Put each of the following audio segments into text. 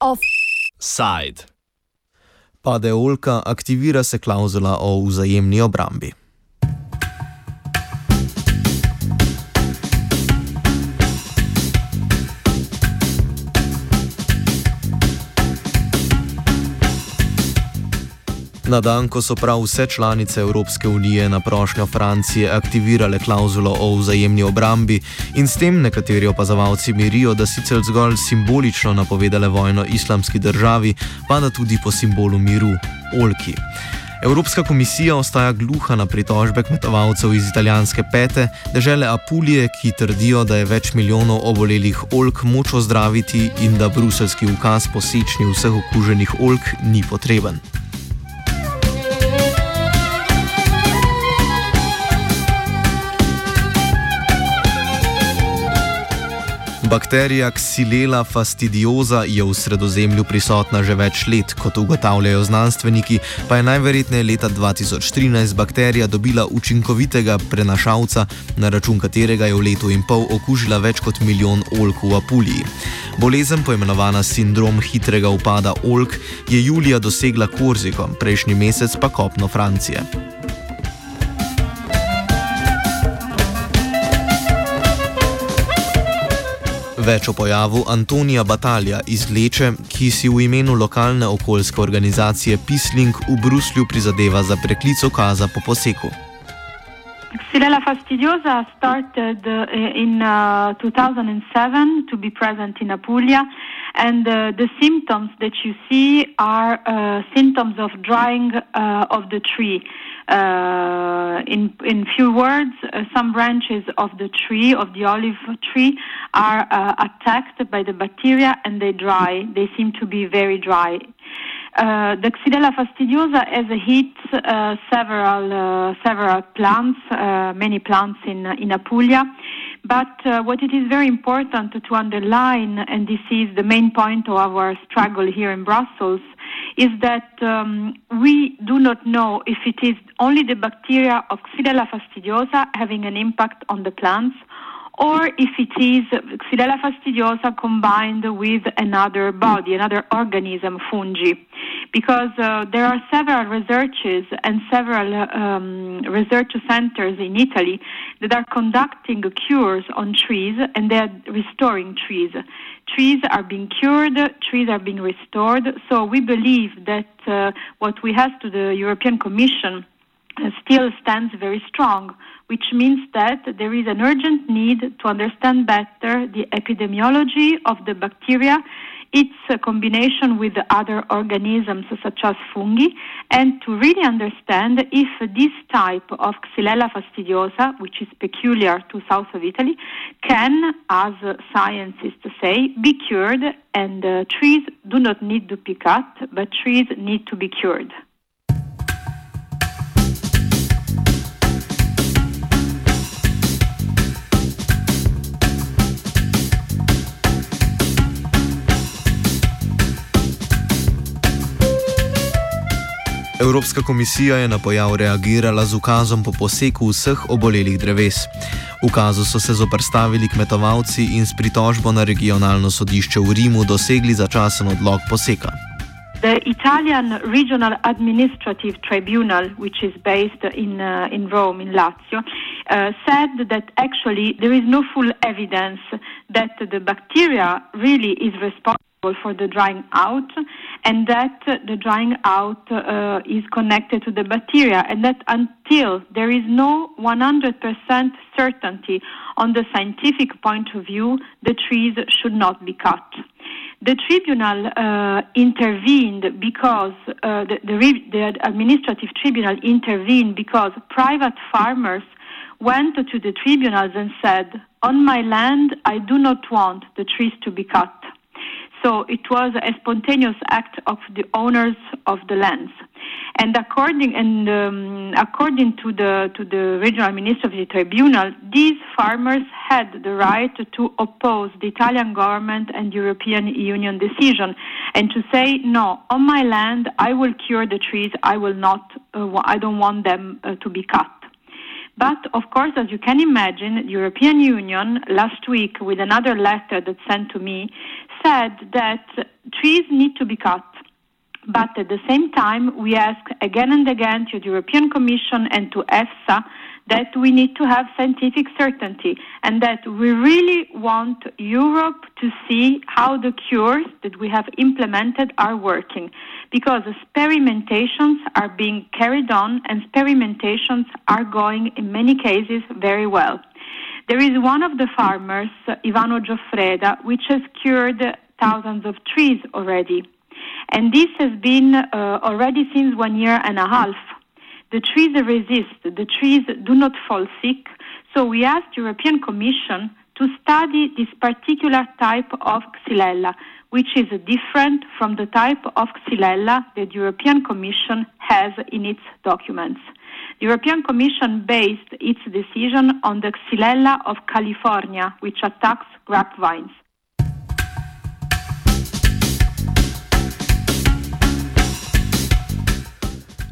Offside. Pade Olka, aktivira se klauzula o vzajemni obrambi. Na dan, ko so prav vse članice Evropske unije na prošnjo Francije aktivirale klauzulo o vzajemni obrambi in s tem nekateri opazovalci mirijo, da sicer zgolj simbolično napovedale vojno islamski državi, pa da tudi po simbolu miru - Olki. Evropska komisija ostaja gluha na pritožbe kmetovalcev iz italijanske pete, države Apulije, ki trdijo, da je več milijonov obolelih olk moč ozdraviti in da bruselski ukaz po sečnji vseh okuženih olk ni potreben. Bakterija Xylella fastidiosa je v sredozemlju prisotna že več let, kot ugotavljajo znanstveniki, pa je najverjetneje leta 2013 bakterija dobila učinkovitega prenašalca, na račun katerega je v letu in pol okužila več kot milijon olk v Apuliji. Bolezen, poimenovana sindrom hitrega upada olk, je julija dosegla Korziko, prejšnji mesec pa kopno Francije. Več o pojavu Antonija Batalja iz Leče, ki si v imenu lokalne okoljske organizacije Pisling v Bruslju prizadeva za preklic okaza po poseku. Xylella fastidiosa started uh, in uh, 2007 to be present in Apulia, and uh, the symptoms that you see are uh, symptoms of drying uh, of the tree. Uh, in in few words, uh, some branches of the tree of the olive tree are uh, attacked by the bacteria and they dry. They seem to be very dry. Uh, the Xylella fastidiosa has hit uh, several uh, several plants, uh, many plants in in Apulia. But uh, what it is very important to underline, and this is the main point of our struggle here in Brussels, is that um, we do not know if it is only the bacteria of Xylella fastidiosa having an impact on the plants or if it is Xylella fastidiosa combined with another body, another organism, fungi. Because uh, there are several researches and several um, research centers in Italy that are conducting cures on trees and they are restoring trees. Trees are being cured, trees are being restored. So we believe that uh, what we have to the European Commission still stands very strong which means that there is an urgent need to understand better the epidemiology of the bacteria, its combination with other organisms such as fungi, and to really understand if this type of Xylella fastidiosa, which is peculiar to south of Italy, can, as scientists say, be cured, and uh, trees do not need to be cut, but trees need to be cured. Evropska komisija je na pojav reagirala z ukazom po poseku vseh obolelih dreves. Ukazu so se zoprstavili kmetovalci in s pritožbo na regionalno sodišče v Rimu dosegli začasen odlog poseka. The Italian Regional Administrative Tribunal, which is based in, uh, in Rome, in Lazio, uh, said that actually there is no full evidence that the bacteria really is responsible for the drying out and that the drying out uh, is connected to the bacteria and that until there is no 100% certainty on the scientific point of view the trees should not be cut. The tribunal uh, intervened because uh, the, the, the administrative tribunal intervened because private farmers went to the tribunals and said on my land i do not want the trees to be cut So it was a spontaneous act of the owners of the lands. And according and um, according to the to the regional ministry of the tribunal, these farmers had the right to oppose the Italian government and European Union decision, and to say no, on my land I will cure the trees. I will not. Uh, I don't want them uh, to be cut. But of course, as you can imagine, the European Union last week, with another letter that sent to me, said that trees need to be cut. But at the same time, we ask again and again to the European Commission and to EFSA that we need to have scientific certainty and that we really want Europe to see how the cures that we have implemented are working because experimentations are being carried on and experimentations are going in many cases very well. There is one of the farmers, Ivano Gioffreda, which has cured thousands of trees already. And this has been uh, already since one year and a half. The trees resist, the trees do not fall sick. So we asked the European Commission to study this particular type of Xylella, which is different from the type of Xylella that European Commission has in its documents. European Commission based its decision on the Xylella of California, which attacks grapevines.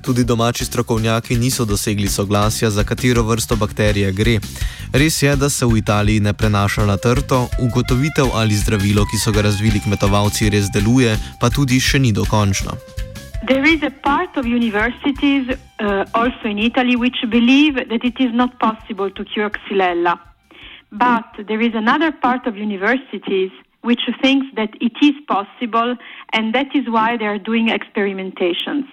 Tudi domači strokovnjaki niso dosegli soglasja, za katero vrsto bakterije gre. Res je, da se v Italiji ne prenaša na trto, ugotovitev ali zdravilo, ki so ga razvili kmetovalci, res deluje, pa tudi še ni dokončno. There is a part of universities, uh, also in Italy, which believe that it is not possible to cure Xylella. But there is another part of universities which thinks that it is possible, and that is why they are doing experimentations.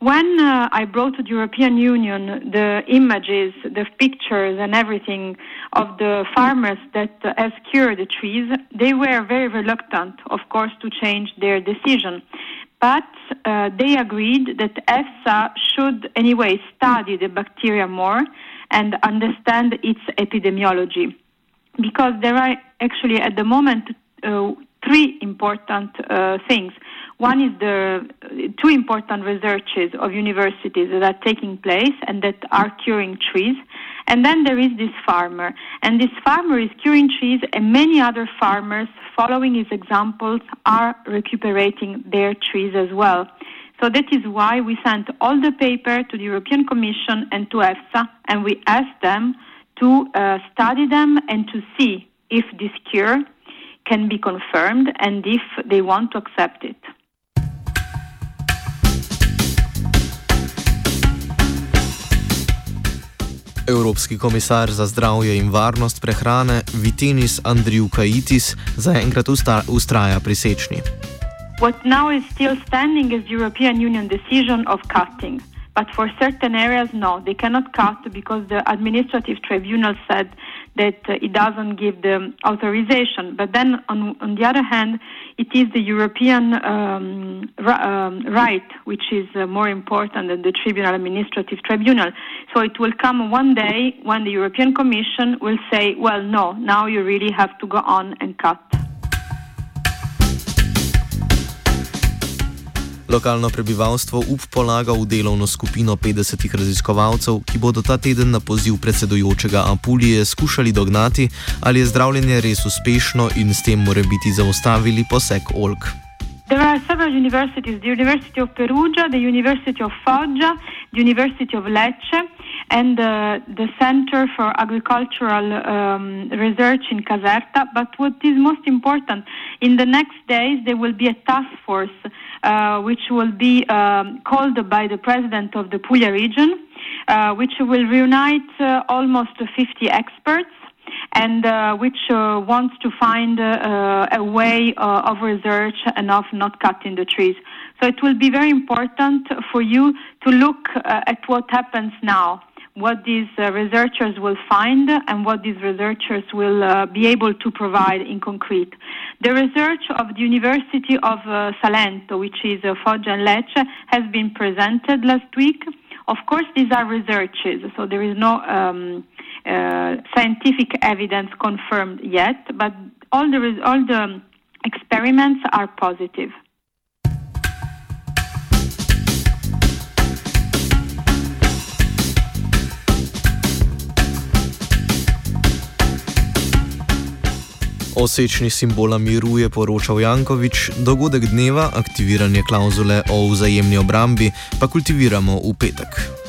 When uh, I brought to the European Union the images, the pictures, and everything of the farmers that uh, have cured the trees, they were very reluctant, of course, to change their decision. But uh, they agreed that EFSA should anyway study the bacteria more and understand its epidemiology. Because there are actually at the moment uh, three important uh, things. One is the two important researches of universities that are taking place and that are curing trees. And then there is this farmer. And this farmer is curing trees, and many other farmers, following his examples, are recuperating their trees as well. So that is why we sent all the paper to the European Commission and to EFSA, and we asked them to uh, study them and to see if this cure can be confirmed and if they want to accept it. Evropski komisar za zdravje in varnost prehrane Vitenis Andriukaitis zaenkrat ustraja pri sečni. What now is still standing is European Union decision of cutting. But for certain areas, no, they cannot cut because the administrative tribunal said that uh, it doesn't give the authorization. But then, on, on the other hand, it is the European um, um, right which is uh, more important than the tribunal administrative tribunal. So it will come one day when the European Commission will say, well, no, now you really have to go on and cut. Lokalno prebivalstvo up polaga v delovno skupino 50 raziskovalcev, ki bodo ta teden na poziv predsedujočega Apulije skušali dognati, ali je zdravljenje res uspešno in s tem more biti zaustavili poseg Olk. There are several universities the University of Perugia, the University of Foggia, the University of Lecce, and uh, the Center for Agricultural um, Research in Caserta. But what is most important, in the next days, there will be a task force uh, which will be um, called by the president of the Puglia region, uh, which will reunite uh, almost 50 experts and uh, which uh, wants to find uh, a way of research and of not cutting the trees. So it will be very important for you to look at what happens now what these uh, researchers will find and what these researchers will uh, be able to provide in concrete. The research of the University of uh, Salento, which is uh, Foggia and Lecce, has been presented last week. Of course, these are researches, so there is no um, uh, scientific evidence confirmed yet, but all the, all the experiments are positive. O sečni simbola miru je poročal Jankovič, dogodek dneva, aktiviranje klauzule o vzajemni obrambi, pa kultiviramo v petek.